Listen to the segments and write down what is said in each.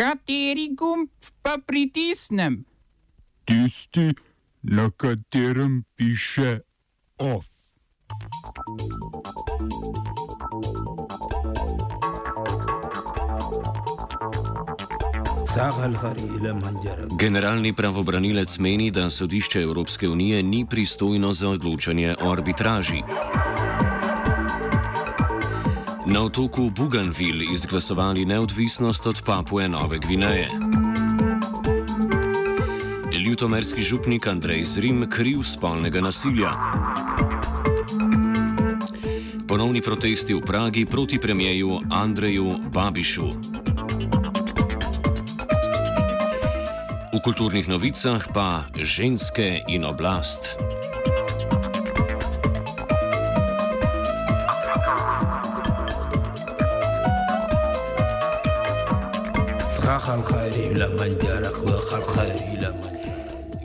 Kateri gumb pa pritisnem? Tisti, na katerem piše OF. Generalni pravobranilec meni, da sodišče Evropske unije ni pristojno za odločanje o arbitraži. Na otoku Bougainville izglasovali neodvisnost od Papue Nove Gvineje. Ljutomerski župnik Andrej Zrim kriv spolnega nasilja. Ponovni protesti v Pragi proti premijeju Andreju Babišu. V kulturnih novicah pa ženske in oblast. خلق خيري لما جارك وخلق خيري لما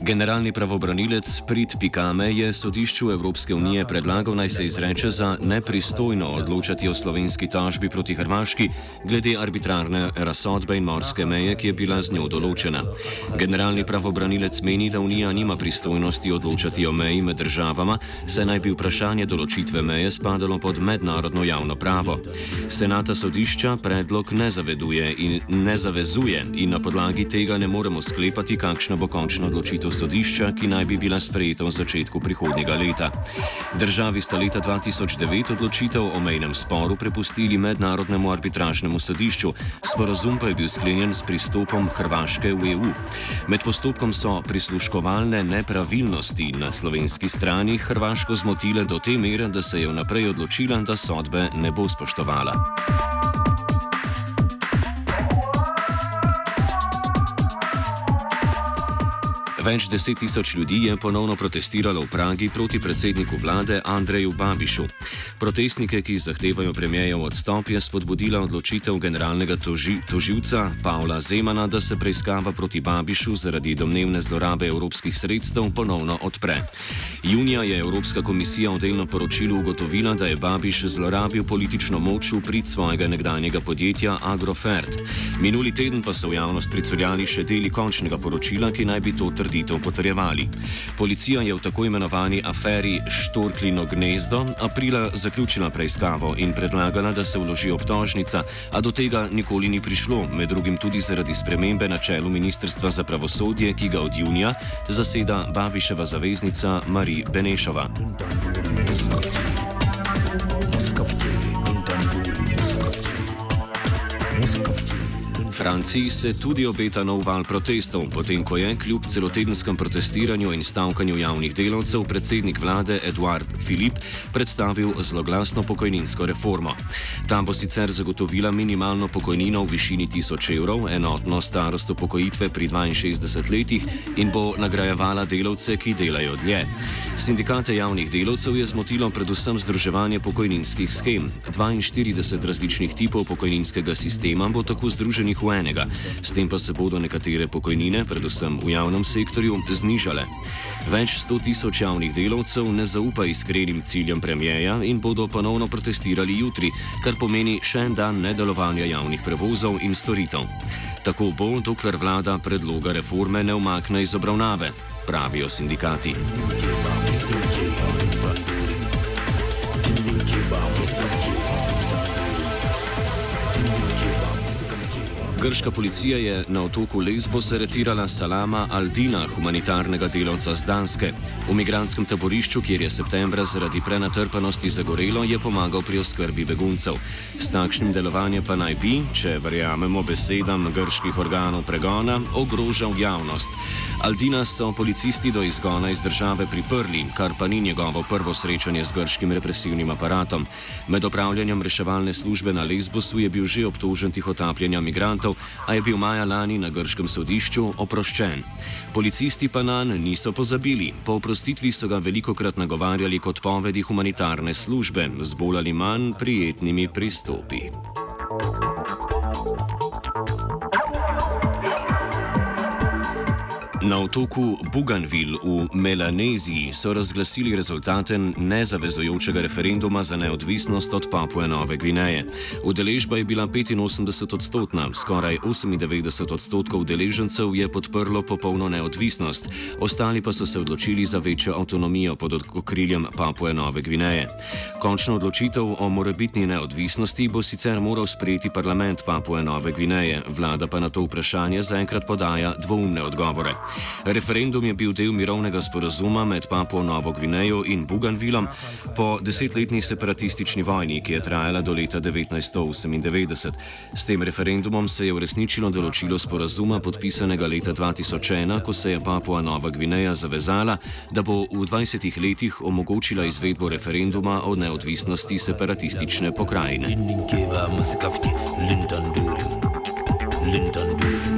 Generalni pravobranilec Prit Pikame je sodišču Evropske unije predlagal naj se izreče za nepristojno odločati o slovenski tožbi proti Hrvaški glede arbitrarne razsodbe in morske meje, ki je bila z njo določena. Generalni pravobranilec meni, da Unija nima pristojnosti odločati o meji med državama, saj naj bi vprašanje določitve meje spadalo pod mednarodno javno pravo. Senata sodišča predlog ne zaveduje in ne zavezuje in na podlagi tega ne moremo sklepati, kakšna bo končna odločitev sodišča, ki naj bi bila sprejeta v začetku prihodnjega leta. Državi sta leta 2009 odločitev o mejnem sporu prepustili mednarodnemu arbitražnemu sodišču, sporozum pa je bil sklenjen s pristopom Hrvaške v EU. Med postopkom so prisluškovalne nepravilnosti na slovenski strani Hrvaško zmotile do te mere, da se je vnaprej odločila, da sodbe ne bo spoštovala. Več deset tisoč ljudi je ponovno protestiralo v Pragi proti predsedniku vlade Andreju Babišu. Protestnike, ki zahtevajo premijev odstop, je spodbudila odločitev generalnega toži, toživca Pavla Zemana, da se preiskava proti Babišu zaradi domnevne zlorabe evropskih sredstev ponovno odpre. Junija je Evropska komisija v delno poročilu ugotovila, da je Babiš zlorabil politično moč v prid svojega nekdanjega podjetja Agrofert. Minuli teden pa so v javnost pricurjali še deli končnega poročila, ki naj bi to trditev potrjevali. Policija je v tako imenovani aferi Štorklino gnezdo aprila zaključila preiskavo in predlagala, da se vloži obtožnica, a do tega nikoli ni prišlo, med drugim tudi zaradi spremembe na čelu Ministrstva za pravosodje, ki ga od junija zaseda Babiševa zaveznica Marija Benešova. Franciji se tudi obeta nov val protestov, potem ko je kljub celotedenskem protestiranju in stavkanju javnih delavcev predsednik vlade Eduard Philippe predstavil zloglasno pokojninsko reformo. Ta bo sicer zagotovila minimalno pokojnino v višini 1000 evrov, enotno starost upokojitve pri 62 letih in bo nagrajevala delavce, ki delajo dlje. Sindikate javnih delavcev je zmotilo predvsem združevanje pokojninskih schem. 42 različnih tipov pokojninskega sistema bo tako združenih v enega. S tem pa se bodo nekatere pokojnine, predvsem v javnem sektorju, znižale. Več sto tisoč javnih delavcev ne zaupa iskrenim ciljem premijeja in bodo ponovno protestirali jutri, kar pomeni še en dan nedelovanja javnih prevozov in storitev. Tako bo, dokler vlada predloga reforme ne umakne iz obravnave, pravijo sindikati. Grška policija je na otoku Lesbos aretirala Salama Aldina, humanitarnega delavca z Danske. V migranskem taborišču, kjer je septembra zaradi prenatrpanosti zagorelo, je pomagal pri oskrbi beguncev. S takšnim delovanjem pa naj bi, če verjamemo besedam grških organov pregona, ogrožal javnost. Aldina so policisti do izgona iz države priprli, kar pa ni njegovo prvo srečanje z grškim represivnim aparatom. Med opravljanjem reševalne službe na Lesbosu je bil že obtožen tihotapljanja migrantov, a je bil maja lani na grškem sodišču oproščen. Policisti pa na njega niso pozabili. Po oprostitvi so ga veliko krat nagovarjali kot povedi humanitarne službe z bolj ali manj prijetnimi pristopi. Na otoku Bougainville v Melaneziji so razglasili rezultate nezavezujočega referenduma za neodvisnost od Papue Nove Gvineje. Udeležba je bila 85 odstotna, skoraj 98 odstotkov udeležencev je podprlo popolno neodvisnost, ostali pa so se odločili za večjo avtonomijo pod okriljem Papue Nove Gvineje. Končno odločitev o morebitni neodvisnosti bo sicer moral sprejeti parlament Papue Nove Gvineje, vlada pa na to vprašanje zaenkrat podaja dvoumne odgovore. Referendum je bil del mirovnega sporazuma med Papuo Novo Gvinejo in Buganvilom po desetletni separatistični vojni, ki je trajala do leta 1998. S tem referendumom se je uresničilo določilo sporazuma podpisanega leta 2001, ko se je Papua Nova Gvineja zavezala, da bo v 20 letih omogočila izvedbo referenduma o neodvisnosti separatistične pokrajine. Lyndon Lyndon Lyndon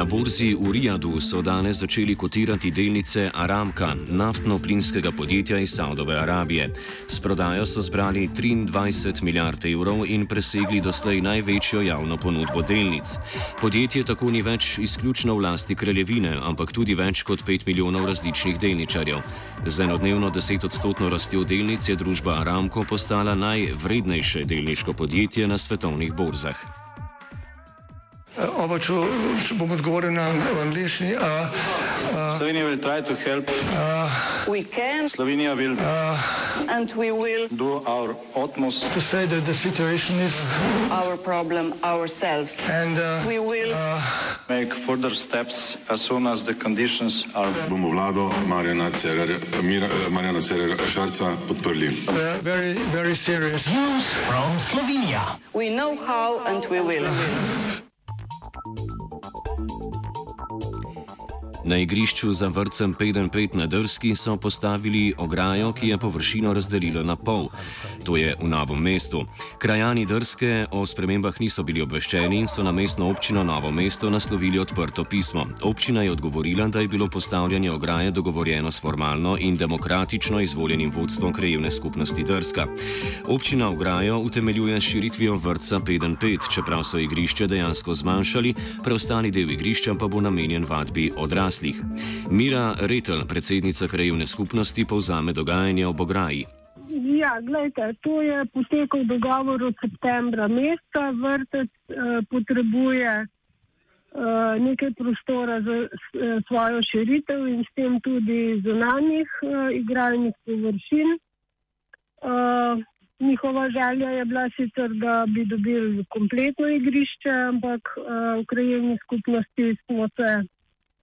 Na borzi v Rijadu so danes začeli kotirati delnice Aramka, naftno-plinskega podjetja iz Saudove Arabije. S prodajo so zbrali 23 milijard evrov in presegli doslej največjo javno ponudbo delnic. Podjetje tako ni več izključno v lasti kraljevine, ampak tudi več kot 5 milijonov različnih delničarjev. Z enodnevno 10-odstotno rastjo delnic je družba Aramko postala najvrednejše delniško podjetje na svetovnih borzah. Če, če bom odgovoril na angliški. Slovenija will try to help. Uh, we can. Slovenija will. Uh, and we will. Do our utmost. To say that the situation is. Our problem ourselves. And uh, we will. Uh, make further steps as soon as the conditions are. Bomo vlado Marjana Cererera Šarca podprli. Very, very serious. News from Slovenia. We know how and we will. Na igrišču za vrtcem 5-5 na Drski so postavili ograjo, ki je površino razdelila na pol. To je v novem mestu. Krajani Drske o spremembah niso bili obveščeni in so na mestno občino Novo mesto naslovili odprto pismo. Občina je odgovorila, da je bilo postavljanje ograje dogovorjeno s formalno in demokratično izvoljenim vodstvom krajevne skupnosti Drska. Občina ograjo utemeljuje s širitvijo vrtca 5-5, čeprav so igrišče dejansko zmanjšali, preostali del igrišča pa bo namenjen vadbi odraslih odraslih. Mira Retel, predsednica krajevne skupnosti, povzame dogajanje ob ograji. Ja, gledajte, to je potekal dogovor od septembra meseca. Vrtec eh, potrebuje eh, nekaj prostora za eh, svojo širitev in s tem tudi zunanjih eh, igralnih površin. Eh, njihova želja je bila sicer, da bi dobili kompletno igrišče, ampak eh, v krajevni skupnosti smo se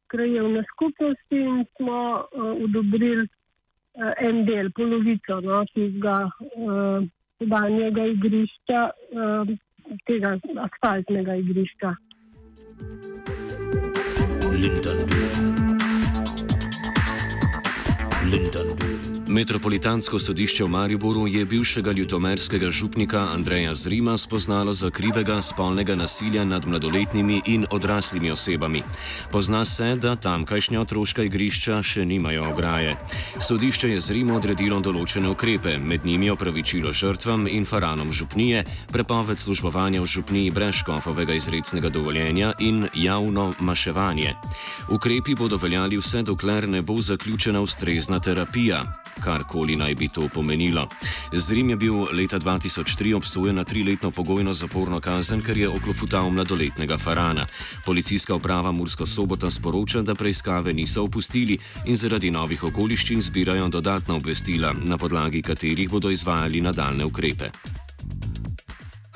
krajevne skupnosti in smo uh, odobrili uh, en del, polovico no, tega uh, igrišča, uh, tega asfaltnega igrišča. Linden. Linden. Metropolitansko sodišče v Mariboru je bivšega ljutomerskega župnika Andreja Zrima spoznalo za krivega spolnega nasilja nad mladoletnimi in odraslimi osebami. Pozna se, da tamkajšnja otroška igrišča še nimajo ograje. Sodišče je Zrimo odredilo določene ukrepe, med njimi opravičilo žrtvam in faranom župnije, prepoved službovanja v župniji brez škofovega izrednega dovoljenja in javno maševanje. Ukrepi bodo veljali vse dokler ne bo zaključena ustrezna terapija karkoli naj bi to pomenilo. Zrim je bil leta 2003 obsojen na triletno pogojno zaporno kazen, ker je oklofutal mladoletnega farana. Policijska uprava Mursko sobota sporoča, da preiskave niso opustili in zaradi novih okoliščin zbirajo dodatna obvestila, na podlagi katerih bodo izvajali nadaljne ukrepe.